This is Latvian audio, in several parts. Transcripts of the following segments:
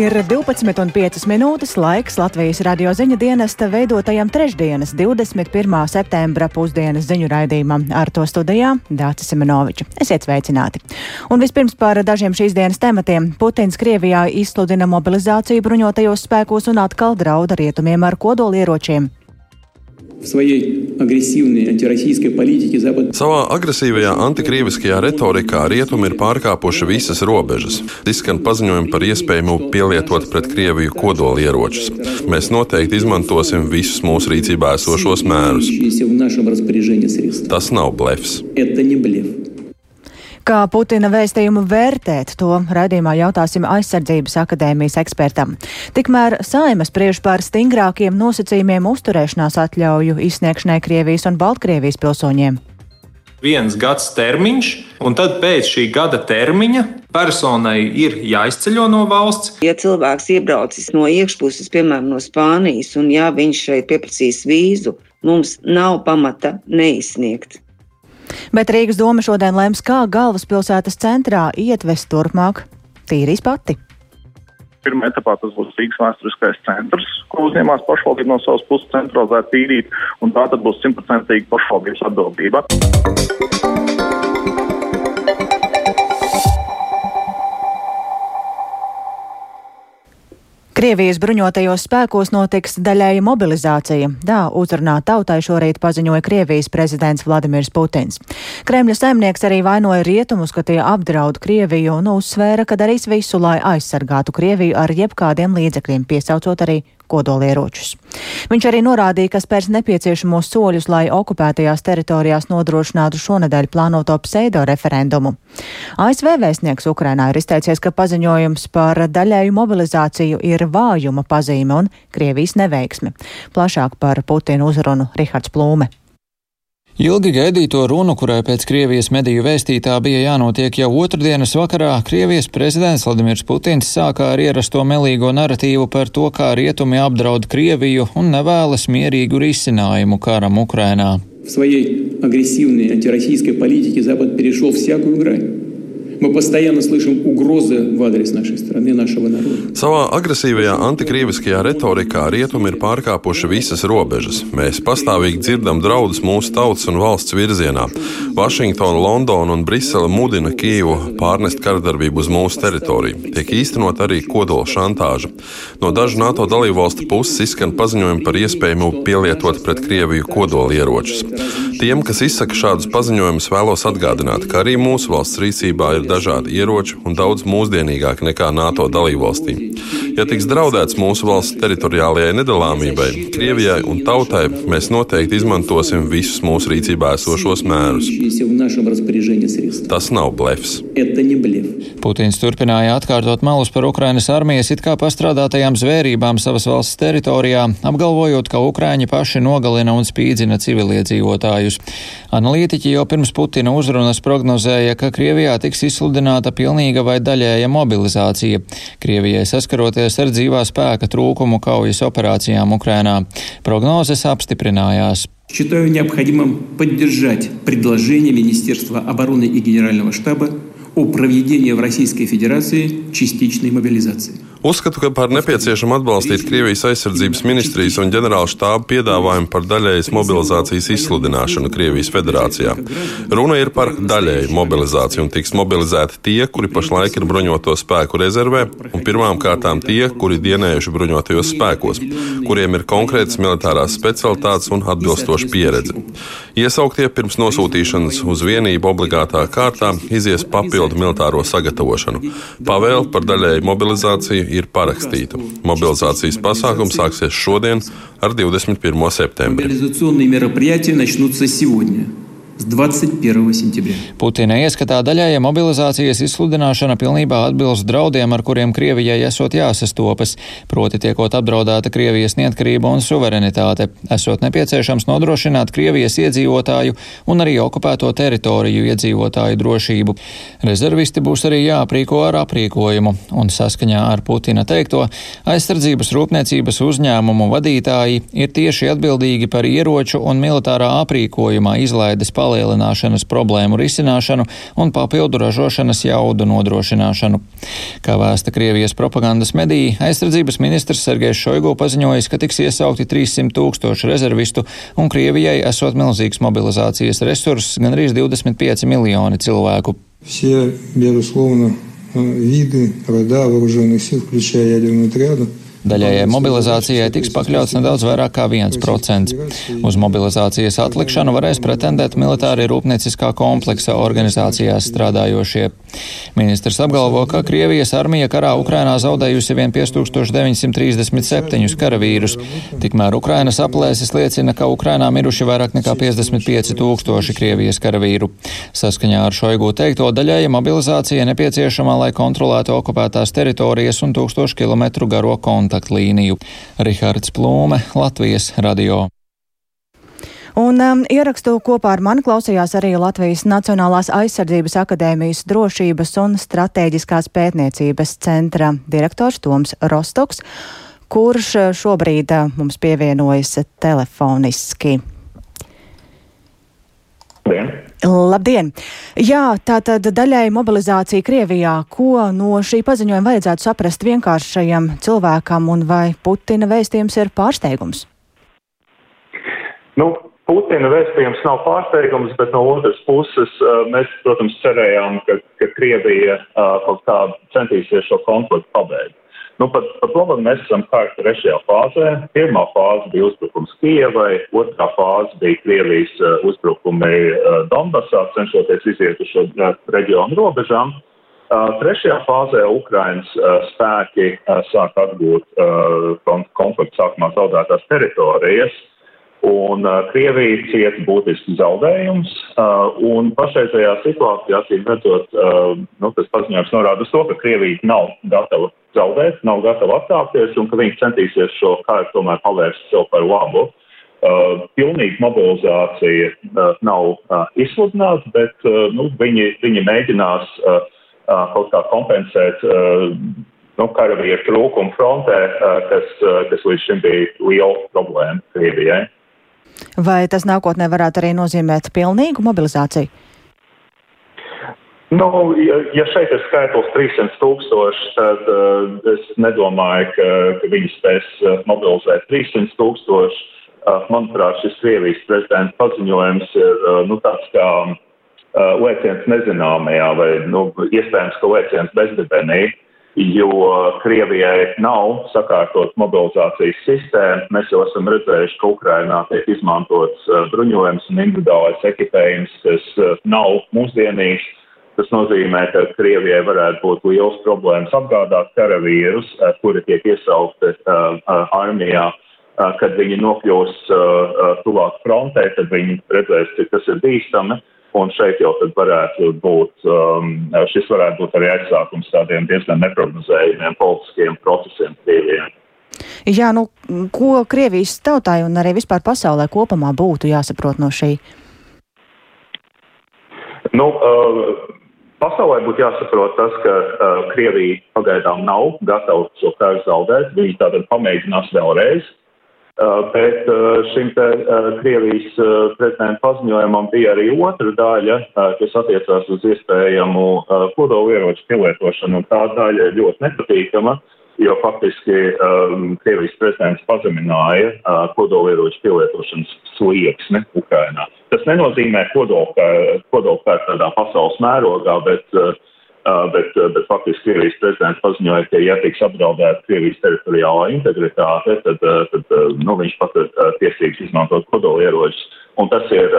Ir 12,5 minūtes laiks Latvijas radio ziņu dienesta veidotajam trešdienas, 21. septembra pusdienas ziņu raidījumam. Ar to studijā Dācis Simenoviča. Esiet sveicināti! Un vispirms par dažiem šīs dienas tematiem. Putins Krievijā izsludina mobilizāciju bruņotajos spēkos un atkal drauda rietumiem ar kodolieročiem. Savā agresīvajā antikrieviskajā retorikā rietumi ir pārkāpuši visas robežas. Izskan paziņojumi par iespējamu pielietot pret Krieviju kodolieročus. Mēs noteikti izmantosim visus mūsu rīcībā esošos mērus. Tas nav blefs. Kā Putina vēstījumu vērtēt, to raidījumā jautāsim aizsardzības akadēmijas ekspertam. Tikmēr Saima spriež par stingrākiem nosacījumiem uzturēšanās atļauju izsniegšanai Krievijas un Baltkrievijas pilsoņiem. Viens gads termiņš, un tad pēc šī gada termiņa personai ir jāizceļo no valsts. Ja cilvēks iebraucis no iekšpuses, piemēram, no Spānijas, un ja viņš šeit pieprasīs vīzu, mums nav pamata neizsniegt. Bet Rīgas doma šodien lems, kā galvaspilsētas centrā ietvest turpmāk tīrīs pati. Pirmā etapā tas būs Rīgas vēsturiskais centrs, ko uzņēmās pašvaldība no savas puses centralizēt tīrīt, un tā tad būs simtprocentīgi pašvaldības atbildība. Krievijas bruņotajos spēkos notiks daļēja mobilizācija. Tā uzrunā tautai šorīt paziņoja Krievijas prezidents Vladimirs Putins. Kremļa saimnieks arī vainoja rietumus, ka tie apdraud Krieviju un uzsvēra, ka darīs visu, lai aizsargātu Krieviju ar jebkādiem līdzekļiem, piesaucot arī kodolieročus. Viņš arī norādīja, ka spērs nepieciešamos soļus, lai okupētajās teritorijās nodrošinātu šonadēļ plānoto pseido referendumu. ASV vēstnieks Ukrainā ir izteicies, ka paziņojums par daļēju mobilizāciju ir vājuma pazīme un Krievijas neveiksme. Plašāk par Putinu uzrunu Rihards Plūme. Ilgi gaidīto runu, kurai pēc Krievijas mediju vēstītā bija jānotiek jau otrdienas vakarā, Krievijas prezidents Vladimirs Putins sākā ar ierasto melīgo narratīvu par to, kā rietumi apdraud Krieviju un nevēlas mierīgu risinājumu karam Ukrainā. В своей агрессивной антироссийской политике Запад перешел всякую грань. Мы постоянно слышим угрозы в адрес нашей страны, нашего народа. Savā agresīvajā antikrieviskajā retorikā rietumi ir pārkāpuši visas robežas. Mēs pastāvīgi dzirdam draudus mūsu tautas un valsts virzienā. Vašingtona, Londona un Brisele mudina Kīvu pārnest karadarbību uz mūsu teritoriju. Tiek īstenot arī kodola šantāža. No dažu NATO dalībvalstu puses izskan paziņojumi par iespējamu pielietot pret Krieviju kodola ieročus. Tiem, kas izsaka šādus paziņojumus, vēlos atgādināt, ka arī mūsu valsts rīcībā ir dažādi ieroči un daudz mūsdienīgāki nekā NATO dalībvalstīm. Ja tiks draudēts mūsu valsts teritoriālajai nedalāmībai, Krievijai un tautai, mēs noteikti izmantosim visus mūsu rīcībā esošos mērus. Tas nav blefs. Putins turpināja atkārtot melus par Ukrainas armijas it kā pastrādātajām zvērībām savas valsts teritorijā, apgalvojot, ka Ukraiņi paši nogalina un spīdzina civiliedzīvotājus. Analītiķi jau pirms Putina uzrunas prognozēja, ka Krievijā tiks izsludināta pilnīga vai daļēja mobilizācija. Krievijai saskaroties ar dzīvā spēka trūkumu kaujas operācijām Ukrainā. Prognozes apstiprinājās. Считаю необходимым поддержать предложение Министерства обороны и Генерального штаба о проведении в Российской Федерации частичной мобилизации. Uzskatu, ka par nepieciešamu atbalstīt Krievijas aizsardzības ministrijas un ģenerāla štāba piedāvājumu par daļējas mobilizācijas izsludināšanu Krievijas federācijā. Runa ir par daļēju mobilizāciju un tiks mobilizēti tie, kuri pašlaik ir bruņoto spēku rezervē, un pirmām kārtām tie, kuri dienējuši bruņotajos spēkos, kuriem ir konkrētas militārās specialitātes un atbilstoša pieredze. Iesauktie pirms nosūtīšanas uz vienību obligātā kārtā izies papildu militāro sagatavošanu. Pavēle par daļēju mobilizāciju ir parakstīta. Mobilizācijas pasākums sāksies šodien ar 21. septembri Мобилизационные мероприятия начнутся сегодня. с 21 сентября. Putina ieskatā daļējai mobilizācijas izsludināšana pilnībā atbilst draudiem, ar kuriem Krievijai esot jāsastopas, proti tiekot apdraudēta Krievijas neatkarība un suverenitāte, esot nepieciešams nodrošināt Krievijas iedzīvotāju un arī okupēto teritoriju iedzīvotāju drošību. Rezervisti būs arī jāaprīko ar aprīkojumu, un saskaņā ar Putina teikto, aizsardzības rūpniecības uzņēmumu vadītāji ir tieši atbildīgi par ieroču un militārā aprīkojumā izlaides palīdzību palielināšanas problēmu risināšanu un papildu ražošanas jaudu nodrošināšanu. Kā vēsta Krievijas propagandas medija, aizsardzības ministrs Sergejs Šoigu paziņojis, ka tiks iesaukti 300 tūkstoši rezervistu un Krievijai esot milzīgs mobilizācijas resurss gan arī 25 miljoni cilvēku. Все, безусловно, виды, рода вооруженных сил, включая ядерную триаду, Daļējai mobilizācijai tiks pakļauts nedaudz vairāk kā 1%. Uz mobilizācijas atlikšanu varēs pretendēt militāri rūpnieciskā kompleksa organizācijās strādājošie. Ministrs apgalvo, ka Krievijas armija karā Ukrainā zaudējusi vien 5937 karavīrus. Tikmēr Ukrainas aplēses liecina, ka Ukrainā miruši vairāk nekā 55 tūkstoši Krievijas karavīru. Saskaņā ar Šoigu teikto daļēja mobilizācija nepieciešama, lai kontrolētu okupētās teritorijas un tūkstošu kilometru garo kontaktu kontaktlīniju. Rihards Plūme, Latvijas radio. Un um, ierakstu kopā ar mani klausījās arī Latvijas Nacionālās aizsardzības akadēmijas drošības un stratēģiskās pētniecības centra direktors Toms Rostoks, kurš šobrīd uh, mums pievienojas telefoniski. Labdien! Labdien! Jā, tā tad daļai mobilizācija Krievijā. Ko no šī paziņojuma vajadzētu saprast vienkāršajam cilvēkam un vai Putina vēstījums ir pārsteigums? Nu, Putina vēstījums nav pārsteigums, bet no otras puses mēs, protams, cerējām, ka, ka Krievija kaut kā centīsies šo konfliktu pabeigt. Nu, pat, pat labi, mēs esam kārta trešajā fāzē. Pirmā fāze bija uzbrukums Kievai, otrā fāze bija Krievijas uh, uzbrukumi uh, Donbasā, cenšoties iziet uz šo uh, reģionu robežām. Uh, trešajā fāzē Ukrainas uh, spēki uh, sāk atgūt uh, konflikta sākumā zaudētās teritorijas. Un uh, Krievija cieta būtisks zaudējums, uh, un pašreizējā situācijā, acīm redzot, uh, nu, tas paziņojums norāda uz to, ka Krievija nav gatava zaudēt, nav gatava atstāties, un ka viņi centīsies šo kāru tomēr pavērst sev par labu. Uh, pilnīga mobilizācija uh, nav uh, izsludināta, bet uh, nu, viņi, viņi mēģinās uh, uh, kaut kā kompensēt uh, nu, karavīru trūkumu frontē, uh, kas, uh, kas līdz šim bija liela problēma Krievijai. Vai tas nākotnē varētu arī nozīmēt pilnīgu mobilizāciju? Nu, ja, ja šeit ir skaitlis 300 tūkstoši, tad uh, es nedomāju, ka, ka viņi spēs uh, mobilizēt 300 tūkstoši. Uh, manuprāt, šis Krievijas prezidenta paziņojums ir uh, nu, tāds kā uh, lēciens nezināmajā vai nu, iespējams, ka lēciens bezdibenī. Uh, jo Krievijai nav sakārtot mobilizācijas sistēma. Mēs jau esam redzējuši, ka Ukrainā tiek izmantots uh, bruņojums un individuālais ekipējums, kas uh, nav mūsdienīgs. Tas nozīmē, ka Krievijai varētu būt liels problēmas apgādāt karavīrus, uh, kuri tiek iesaukti armijā. Kad viņi nokļūs tuvāk frontē, tad viņi redzēs, cik tas ir bīstami. Un šeit jau tad varētu būt, um, šis varētu būt arī aizsākums tādiem diezgan neprognozējumiem politiskiem procesiem Krievijā. Jā, nu, ko Krievijas tautai un arī vispār pasaulē kopumā būtu jāsaprot no šī? Nu, uh, pasaulē būtu jāsaprot tas, ka uh, Krievija pagaidām nav gatava šo kāru zaudēt. Viņi tātad pamēģinās vēlreiz. Uh, bet uh, šim te uh, Krievijas prezidenta paziņojumam bija arī otra daļa, kas attiecās uz iespējamu kodolieroču pielietošanu, un tā daļa ir ļoti nepatīkama, jo faktiski um, Krievijas prezidents pazemināja kodolieroču pielietošanas slieksni Ukrainā. Tas nenozīmē kodolkārt tādā pasaules mērogā, bet uh, Uh, bet, uh, bet faktiski Krievijas prezidents paziņoja, ka, ja tiks apdraudēta Krievijas teritoriālā integritāte, tad, uh, tad nu, viņš pat ir tiesīgs izmantot kodolieročus. Un tas ir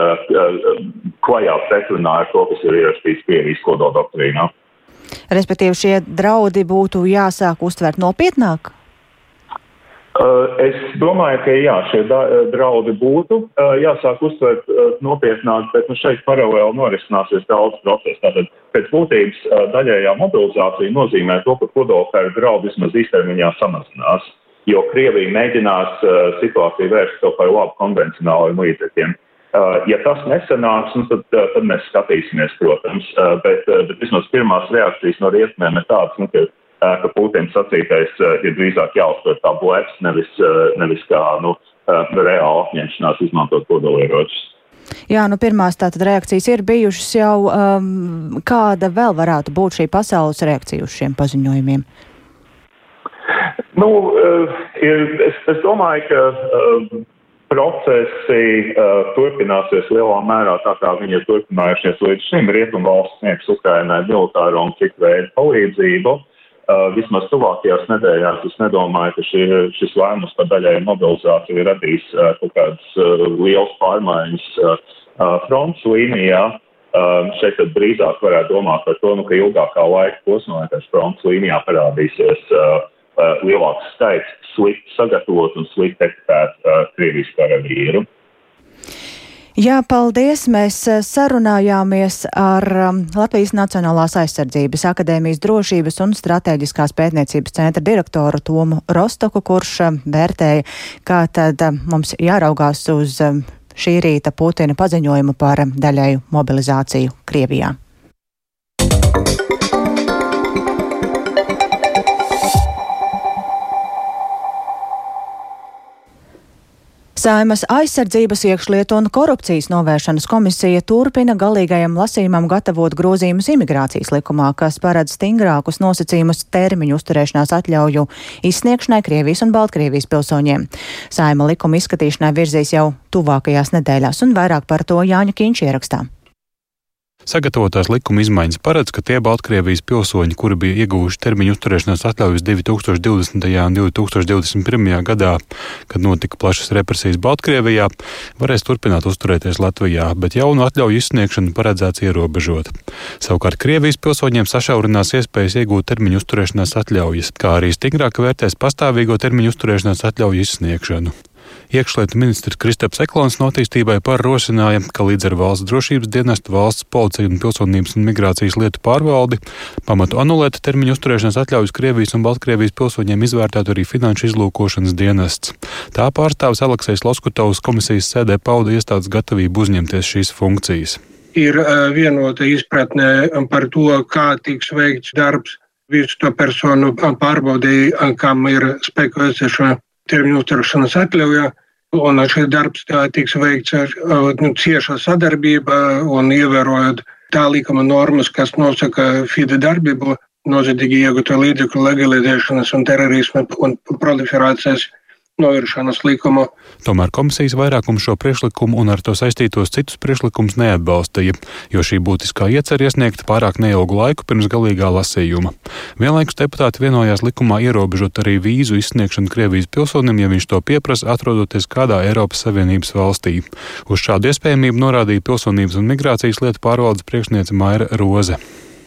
klajā pretrunā ar to, kas ir ierakstīts Krievijas kodoldoktrīnā. Respektīvi, šie draudi būtu jāsāk uztvert nopietnāk? Uh, es domāju, ka jā, šie draudi būtu uh, jāsāk uztvert nopietnāk, bet nu, šeit paralēli norisināsies daudz procesu. Tātad pēc būtības daļējā mobilizācija nozīmē to, ka kodolkara draudi vismaz īstermiņā samazinās, jo Krievija mēģinās situāciju vērst to par labu konvencionāliem līdzekļiem. Ja tas nesanāks, nu, tad, tad mēs skatīsimies, protams, bet, bet vismaz pirmās reakcijas no rietumiem ir tādas, nu, ka ka Putins sacītais ir drīzāk jāuztver kā blēks, nevis, nevis kā nu, reāla apņemšanās izmantot kodolieročus. Jā, nu pirmās tātad reakcijas ir bijušas jau. Um, kāda vēl varētu būt šī pasaules reakcija uz šiem paziņojumiem? Nu, ir, es, es domāju, ka uh, procesi uh, turpināsies lielā mērā tā, kā viņi ir turpinājušies līdz šim. Rietumvalsts sniegs Ukrainai militāro un citu veidu palīdzību. Uh, vismaz tuvākajās nedēļās es nedomāju, ka šī, šis lēmums par daļai mobilizāciju radīs uh, kaut kādas uh, liels pārmaiņas fronts līnijā. Šeit tad drīzāk varētu domāt par to, nu, ka ilgākā laika posmā, kad fronts līnijā parādīsies lielāks skaits slikti sagatavot un slikti uh, Krievijas karavīru. Jā, paldies. Mēs uh, sarunājāmies ar um, Latvijas Nacionālās aizsardzības akadēmijas drošības un strateģiskās pētniecības centra direktoru Tomu Rostoku, kurš uh, vērtēja, kā tad uh, mums jāraugās uz um, šī rīta Putina paziņojumu par daļēju mobilizāciju Krievijā. Saimas aizsardzības iekšlietu un korupcijas novēršanas komisija turpina galīgajam lasījumam gatavot grozījumus imigrācijas likumā, kas paredz stingrākus nosacījumus termiņu uzturēšanās atļauju izsniegšanai Krievijas un Baltkrievijas pilsoņiem. Saima likuma izskatīšanai virzīs jau tuvākajās nedēļās, un vairāk par to Jāņa Kīņš ierakstā. Sagatavotās likuma izmaiņas paredz, ka tie Baltkrievijas pilsoņi, kuri bija ieguvuši termiņu uzturēšanās atļaujas 2020. un 2021. gadā, kad notika plašas represijas Baltkrievijā, varēs turpināt uzturēties Latvijā, bet jaunu atļauju izsniegšanu paredzēts ierobežot. Savukārt Krievijas pilsoņiem sašaurinās iespējas iegūt termiņu uzturēšanās atļaujas, kā arī stingrāk vērtēs pastāvīgo termiņu uzturēšanās atļauju izsniegšanu. Iekšlietu ministrs Kristaps Eklons no attīstībai parosināja, ka līdz ar valsts drošības dienestu, valsts policiju un pilsonības un migrācijas lietu pārvaldi pamatu anulēt termiņu uzturēšanas atļaujas Krievijas un Baltkrievijas pilsoņiem izvērtētu arī finanšu izlūkošanas dienests. Tā pārstāvis Aleksējs Loskutovs komisijas sēdē pauda iestādes gatavību uzņemties šīs funkcijas. Ir vienota izpratne par to, kā tiks veikts darbs visu to personu pārbaudīja, kam ir spēku esošo termiņu uzturēšanas atļauja. Un šis darbs tiks veikts ar nu, cieša sadarbība un ievērojot tā likuma normas, kas nosaka FIDE darbību, noziedzīgi iegūto līdzekļu legalizēšanas un terorisma un proliferācijas novēršanas likumu. Tomēr komisijas vairākums šo priekšlikumu un ar to saistītos citus priekšlikumus neatbalstīja, jo šī būtiskā iecer iesniegt pārāk neilgu laiku pirms galīgā lasījuma. Vienlaikus deputāti vienojās likumā ierobežot arī vīzu izsniegšanu Krievijas pilsonim, ja viņš to pieprasa, atrodoties kādā Eiropas Savienības valstī. Uz šādu iespējamību norādīja Pilsonības un migrācijas lietu pārvaldes priekšniece Maira Roze.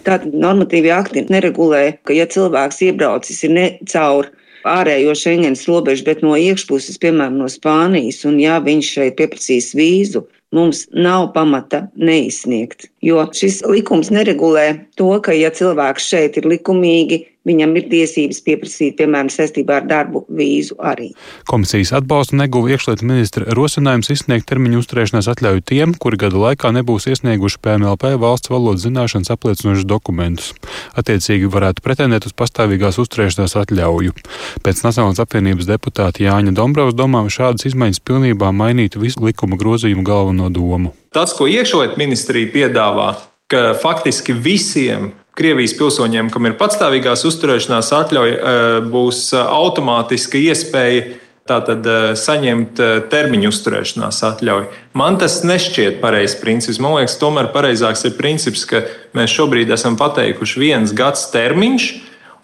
Tātad normatīvi akti neregulē, ka ja cilvēks iebraucis ir ne caur ārējo Schengens robežu, bet no iekšpuses, piemēram, no Spānijas, un ja viņš šeit pieprasīs vīzu, mums nav pamata neizsniegt. Jo šis likums neregulē to, ka, ja cilvēks šeit ir likumīgi, viņam ir tiesības pieprasīt, piemēram, saistībā ar darbu vīzu arī. Komisijas atbalstu neguva iekšlietu ministra rosinājums izsniegt termiņu uzturēšanās atļauju tiem, kuri gada laikā nebūs iesnieguši PMLP valsts valodas zināšanas apliecinošus dokumentus. Attiecīgi varētu pretendēt uz pastāvīgās uzturēšanās atļauju. Pēc Nacionālās apvienības deputāta Jāņa Dombrovs domām šādas izmaiņas pilnībā mainītu visu likuma grozījumu galveno domu. Tas, ko iekšlietu ministrija piedāvā, ka faktiski visiem Krievijas pilsoņiem, kam ir patstāvīgās uzturēšanās atļauja, eh, būs eh, automātiska iespēja tātad eh, saņemt termiņu uzturēšanās atļauju. Man tas nešķiet pareizs princips. Man liekas, tomēr pareizāks ir princips, ka mēs šobrīd esam pateikuši viens gads termiņš,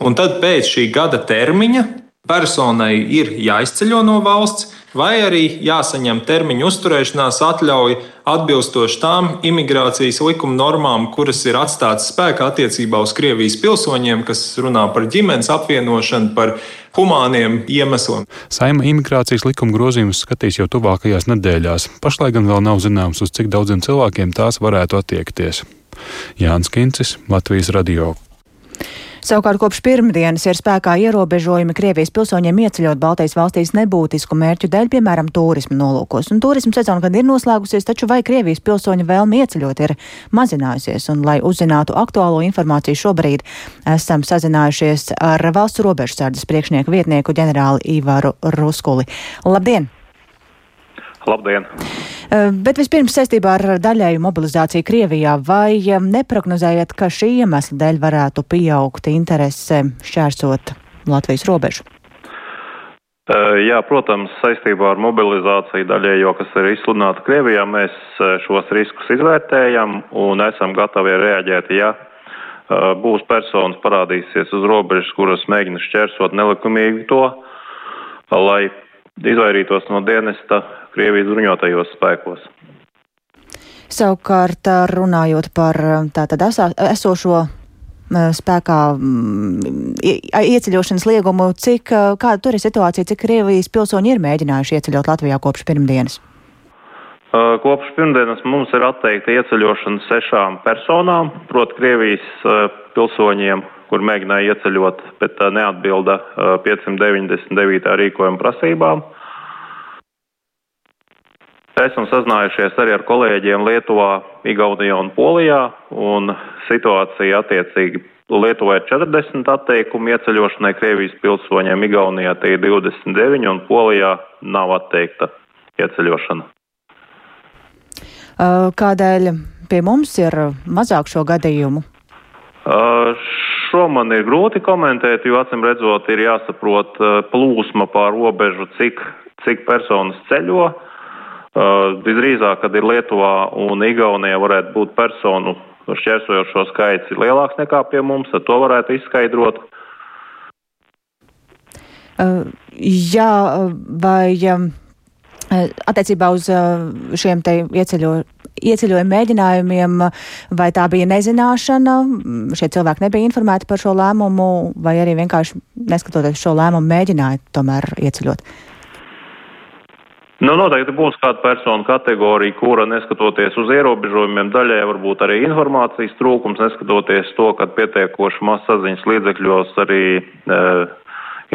un tad pēc šī gada termiņa personai ir jāizceļo no valsts vai arī jāsaņem termiņu uzturēšanās atļauja atbilstoši tām imigrācijas likuma normām, kuras ir atstātas spēkā attiecībā uz Krievijas pilsoņiem, kas runā par ģimenes apvienošanu, par humāniem iemesliem. Saima imigrācijas likuma grozījumus skatīs jau tuvākajās nedēļās. Pašlaik gan vēl nav zināms, uz cik daudziem cilvēkiem tās varētu attiekties. Jānis Kincis, Latvijas Radio. Savukārt kopš pirmdienas ir spēkā ierobežojumi Krievijas pilsoņiem ieceļot Baltijas valstīs nebūtisku mērķu dēļ, piemēram, turismu nolūkos. Un turismu sezona gan ir noslēgusies, taču vai Krievijas pilsoņu vēlme ieceļot ir mazinājusies? Un, lai uzzinātu aktuālo informāciju, šobrīd esam sazinājušies ar valsts robežsardzes priekšnieku vietnieku ģenerāli Ivaru Ruskuli. Labdien! Labdien! Bet vispirms saistībā ar daļēju mobilizāciju Krievijā, vai neprognozējat, ka šī iemesla dēļ varētu pieaugt interese šķērsot Latvijas robežu? Jā, protams, saistībā ar mobilizāciju daļējo, kas ir izsludināta Krievijā, mēs šos riskus izvērtējam un esam gatavi reaģēt, ja būs personas parādīsies uz robežas, kuras mēģina šķērsot nelikumīgi to, lai izvairītos no dienesta Krievijas bruņotajos spēkos. Savukārt, runājot par tātad esošo spēkā ieceļošanas liegumu, cik, kāda tur ir situācija, cik Krievijas pilsoņi ir mēģinājuši ieceļot Latvijā kopš pirmdienas? Kopš pirmdienas mums ir atteikta ieceļošana sešām personām, proti Krievijas pilsoņiem, kur mēģināja ieceļot, bet neatbilda 599. rīkojuma prasībām. Esam sazinājušies arī ar kolēģiem Lietuvā, Igaunijā un Polijā, un situācija attiecīgi Lietuvā ir 40 atteikumi ieceļošanai Krievijas pilsoņiem, Igaunijā tie ir 29 un Polijā nav atteikta ieceļošana. Kādēļ pie mums ir mazāk šo gadījumu? Šo man ir grūti komentēt, jo acīm redzot, ir jāsaprot plūsma pār robežu, cik, cik personas ceļo. Uh, visdrīzāk, kad ir Lietuvā un Igaunijā varētu būt personu šķērsojošo skaits ir lielāks nekā pie mums, tad to varētu izskaidrot. Uh, jā, vai um, attiecībā uz uh, šiem te ieceļo, ieceļojumu mēģinājumiem, vai tā bija nezināšana, šie cilvēki nebija informēti par šo lēmumu, vai arī vienkārši neskatoties šo lēmumu mēģināja tomēr ieceļot? Uh, Nu, noteikti būs kāda persona kategorija, kura neskatoties uz ierobežojumiem, daļai varbūt arī informācijas trūkums, neskatoties to, ka pietiekoši maz saziņas līdzekļos arī e,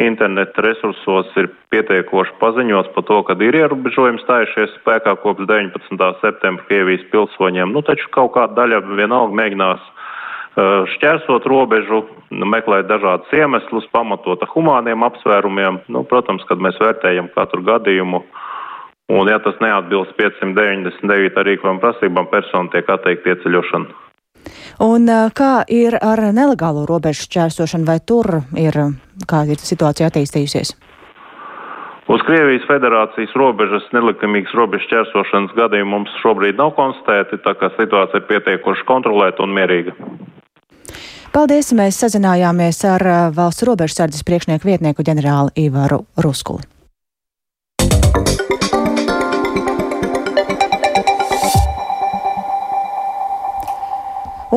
interneta resursos ir pietiekoši paziņots par to, ka ir ierobežojumi stājušies spēkā kopš 19. septembra Krievijas pilsoņiem. Nu, taču kaut kāda daļa vienalga mēģinās uh, šķērsot robežu, meklēt dažādus iemeslus, pamatota humāniem apsvērumiem. Nu, protams, kad mēs vērtējam katru gadījumu, uh, Un, ja tas neatbilst 599 rīkojuma prasībām, persona tiek atteikta ieceļošana. Un kā ir ar nelegālo robežu šķērsošanu, vai tur ir kāda ir situācija attīstījusies? Uz Krievijas federācijas robežas nelikumīgas robežu šķērsošanas gadījumu mums šobrīd nav konstatēti, tā kā situācija ir pietiekoši kontrolēta un mierīga. Paldies! Mēs sazinājāmies ar valsts robežsardzes priekšnieku vietnieku ģenerāli Ivaru Ruskuli.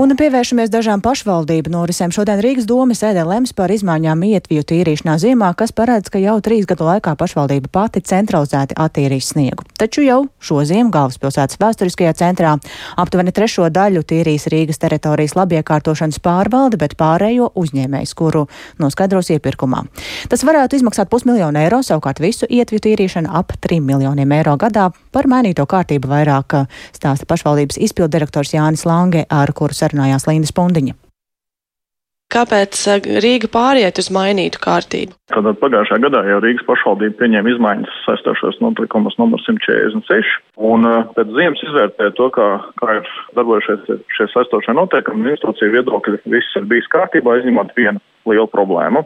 Un pievēršamies dažām pašvaldību norisēm. Šodien Rīgas doma sēdē lems par izmaiņām ietviju tīrīšanā ziemā, kas paredz, ka jau trīs gadu laikā pašvaldība pati centralizēti attīrīs sniegu. Taču jau šo ziemu galvaspilsētas vēsturiskajā centrā aptuveni trešo daļu tīrīs Rīgas teritorijas labiekārtošanas pārvalde, bet pārējo uzņēmējs, kuru noskaidros iepirkumā. Tas varētu izmaksāt pusmiljonu eiro, savukārt visu ietviju tīrīšanu ap 3 miljoniem eiro gadā. Par mainīto kārtību vairāk stāsta pašvaldības izpildirektors Jānis Lange, ar kuru sarunājās Līna Spundiņa. Kāpēc eh, Rīga pāriet uz mainītu kārtību? Tātad pagājušā gadā jau Rīgas pašvaldība pieņēma izmaiņas saistošos notlikumus numur 146, un eh, pēc ziemas izvērtēja to, kā, kā ir darbojušies šie saistošie noteikumi. Institūcija viedokļi viss ir bijis kārtībā, izņemot vienu lielu problēmu.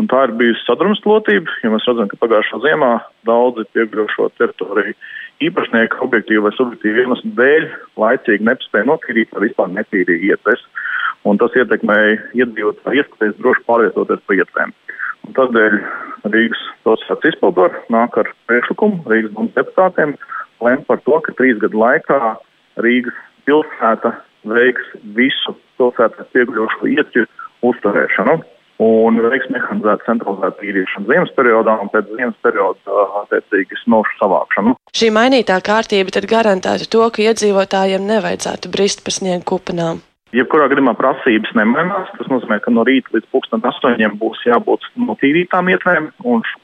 Un tā ir bijusi sadrumstalotība, jo mēs redzam, ka pagājušā ziemā daudzi piegļuvušo teritoriju īpašnieki objektīvi vai subjektīvi iemeslu dēļ laicīgi nespēja notīrīt vai vispār netīrīja ietves. Un tas ietekmēja iedzīvotāju iespējas droši pārvietoties pa ietvēm. Un tādēļ Rīgas pilsētas izpildvaru nāk ar priekšlikumu Rīgas domas deputātiem lemt par to, ka trīs gadu laikā Rīgas pilsēta veiks visu pilsētas pieguļošo ietju uzturēšanu un veiks mehanizētu centralizētu tīrīšanu ziemas periodā un pēc ziemas perioda attiecīgi snošu savākšanu. Šī mainītā kārtība tad garantētu to, ka iedzīvotājiem nevajadzētu brist pa sniegu kupenām. Jebkurā gadījumā prasības nemainās. Tas nozīmē, ka no rīta līdz pusdien astoņiem būs jābūt notīrītām ietvēm,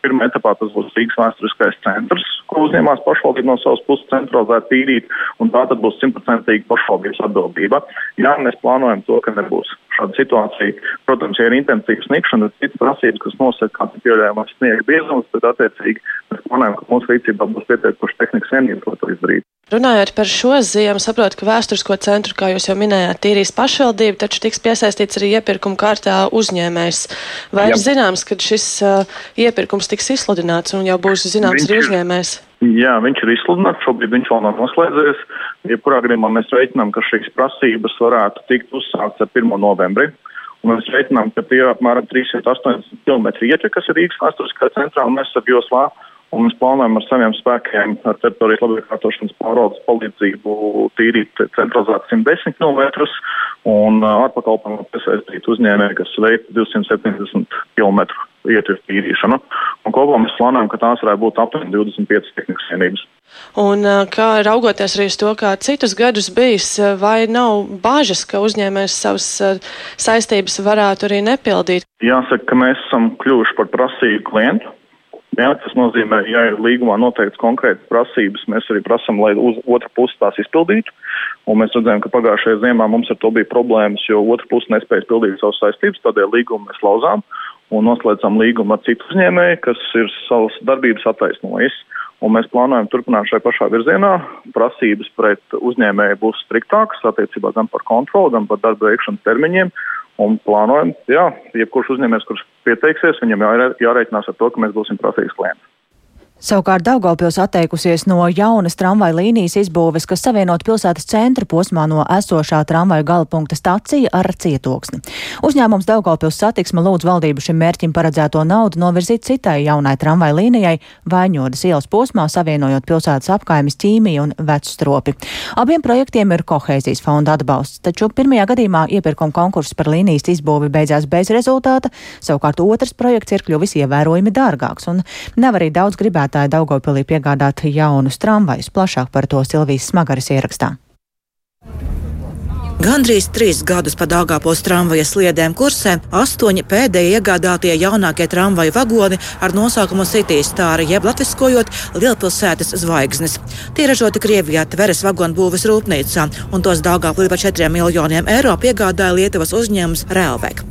pirmā etapā tas būs Rīgas vēsturiskais centrs, ko uzņēmās pašvaldība no savas puses centralizēt tīrīt, un tā tad būs simtprocentīgi pašvaldības atbildība. Jā, mēs plānojam to, ka nebūs šāda situācija. Protams, ja ir intensīva sniegšana, tad citas prasības, kas nosaka, kāds ir pieļaujamais sniega biezums, tad attiecīgi mēs plānojam, ka mūsu rīcībā būs pietiekoši tehnikas vienības, lai to izdarītu. Runājot par šo ziemu, saprotu, ka vēsturisko centru, kā jūs jau minējāt, tīrīs pašvaldība, taču tiks piesaistīts arī iepirkuma kārtā uzņēmējs. Vai ir zināms, ka šis uh, iepirkums tiks izsludināts un jau būs zināms arī uzņēmējs? Jā, viņš ir izsludināts, šobrīd viņš vēl nav noslēdzies. Jebkurā gadījumā mēs reiķinām, ka šīs prasības varētu tikt uzsākts ar 1. novembri. Un mēs reiķinām, ka tie apmēram 380 km ieķa, kas ir Rīgas vēsturiskā centrā un mēs ap joslā Un mēs plānojam ar saviem spēkiem, ar teritorijas labiekārtošanas pārvaldes palīdzību tīrīt centralizēt 110 km un ārpakalpojumu piesaistīt uzņēmēju, kas veic 270 km ietver tīrīšanu. Un kopā mēs plānojam, ka tās varētu būt aptuveni 25 tehnikas vienības. Un kā raugoties arī uz to, kā citus gadus bijis, vai nav bāžas, ka uzņēmējs savas saistības varētu arī nepildīt? Jāsaka, ka mēs esam kļuvuši par prasīgu klientu Jā, tas nozīmē, ja ir līgumā noteikts konkrētas prasības, mēs arī prasām, lai uz otru pusi tās izpildītu. Un mēs redzējām, ka pagājušajā ziemā mums ar to bija problēmas, jo otra puse nespēja pildīt savas saistības, tādēļ līgumu mēs lauzām un noslēdzām līgumu ar citu uzņēmēju, kas ir savas darbības attaisnojis. Un mēs plānojam turpināt šai pašā virzienā. Prasības pret uzņēmēju būs striktākas attiecībā gan par kontroli, gan par darba veikšanas termiņiem. Un plānojam, jā, jebkurš uzņēmējs, kurš pieteiksies, viņam jārēķinās ar to, ka mēs būsim prasīgs klients. Savukārt Daugavpils atteikusies no jaunas tramvaja līnijas izbūves, kas savienot pilsētas centra posmā no esošā tramvaja galapunkta stacija ar cietoksni. Uzņēmums Daugavpils satiksme lūdz valdību šim mērķim paredzēto naudu novirzīt citai jaunai tramvaja līnijai Vaņodas ielas posmā, savienojot pilsētas apkaimes ķīmiju un vecstropi. Abiem projektiem ir kohēzijas fonda atbalsts, taču pirmajā gadījumā iepirkuma konkurss par līnijas izbūvi beidzās bez rezultāta, savukārt otrs projekts ir kļuvis ievērojami dārgāks un nav arī daudz gribētu piegādātāji Daugopilī piegādāt jaunus tramvajus. Plašāk par to Silvijas Smagaras ierakstā. Gandrīz trīs gadus pa Dāngāpos tramvaja sliedēm kursēm astoņi pēdējie iegādātie jaunākie tramvaja vagoni ar nosaukumu City Star, jeb latviskojot Lielpilsētas zvaigznes. Tie ražoti Krievijā Tveres vagonu būves rūpnīcā, un tos Dāngāpilī par 4 miljoniem eiro piegādāja Lietuvas uzņēmums Relvek.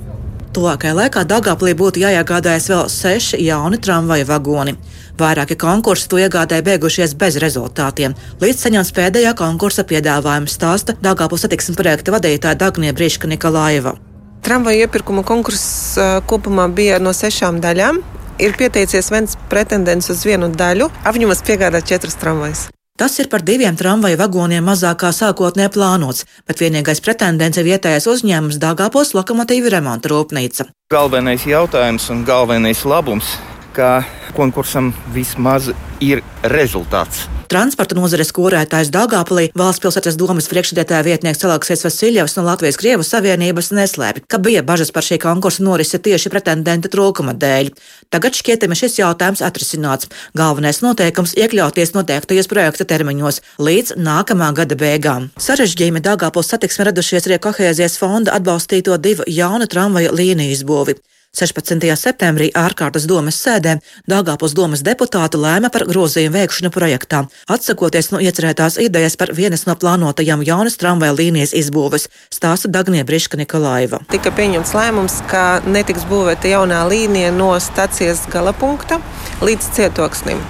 Tuvākajā laikā Dāngāplī būtu jāiegādājas vēl seši jauni tramvaja vagoni. Vairāki konkursi to iegādēji beigušies bez rezultātiem. Līdz saņemts pēdējā konkursa piedāvājuma stāsta Dāngāpils satiksmes projekta vadītāja Dagnie Brīška Nikolājeva. Tramvaju iepirkuma konkurss kopumā bija no sešām daļām. Ir pieteicies viens pretendents uz vienu daļu. Apņemas piegādāt četras tramvajas. Tas ir par diviem tramvaju vagoniem mazākā sākotnē plānots, bet vienīgais pretendents ir vietējais uzņēmums Dāngāpos lokomotīvu remonta rūpnīca. Galvenais jautājums un galvenais labums ka konkursam vismaz ir rezultāts. Transporta nozares korētājs Dāngāpolī valsts pilsētas domas priekšsēdētāja vietnieks Celāksies Vasiljevs no Latvijas Krievu Savienības neslēpj, ka bija bažas par šī konkursa norisi tieši pretendenta trūkuma dēļ. Tagad šķietami šis jautājums atrisināts. Galvenais noteikums iekļauties noteiktajos projekta termiņos līdz nākamā gada beigām. Sarežģījumi Dāngāpols satiksme radušies arī kohēzijas fonda atbalstīto divu jaunu tramvaju līniju izbūvi. 16. septembrī ārkārtas domas sēdē Dāngāpils domas deputāti lēma par grozījumu veikšanu projektā, atsakoties no iecerētās idejas par vienas no plānotajām jaunas tramvaja līnijas izbūves, stāsta Dagnie Briška Nikolaiva. Tika pieņemts lēmums, ka netiks būvēta jaunā līnija no stacijas galapunkta līdz cietoksnim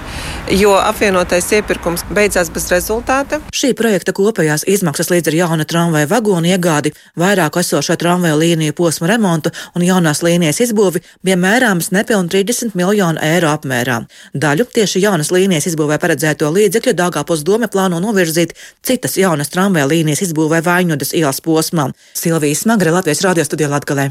jo apvienotais iepirkums beidzās bez rezultāta. Šī projekta kopējās izmaksas līdz ar jaunu tramvaju vagonu iegādi, vairāku esošo tramvaju līniju posmu remontu un jaunās līnijas izbūvi bija mērāms nepilni 30 miljonu eiro apmērā. Daļu tieši jaunas līnijas izbūvē paredzēto līdzekļu Dāngāpos doma plāno novirzīt citas jaunas tramvaju līnijas izbūvē Vaņodas ielas posmā. Silvijas Smagre Latvijas radio studijā Latgalē.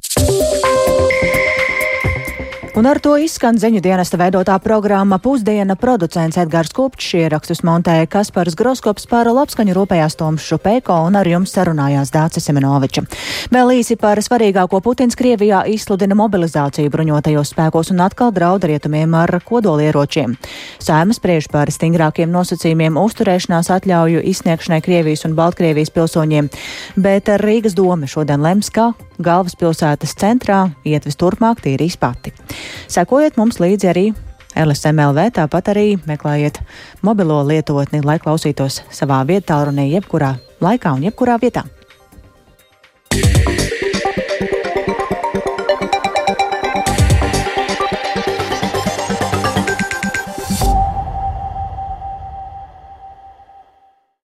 Un ar to izskan ziņu dienesta veidotā programma Pusdiena producents Edgars Kupčs, ierakstus montēja Kaspars Groskops par labskaņu rūpējās Toms Šupēko un ar jums sarunājās Dācis Semenoviča. Vēl īsi par svarīgāko Putins Krievijā izsludina mobilizāciju bruņotajos spēkos un atkal draud rietumiem ar kodolieročiem. Saimas spriež par stingrākiem nosacījumiem uzturēšanās atļauju izsniegšanai Krievijas un Baltkrievijas pilsoņiem, bet Rīgas doma šodien lems, kā galvaspilsētas centrā ietves turpmāk tīrīs pati. Sekojiet mums līdzi arī LSMLV, tāpat arī meklējiet mobilo lietotni, lai klausītos savā vietā, runī jebkurā laikā un jebkurā vietā.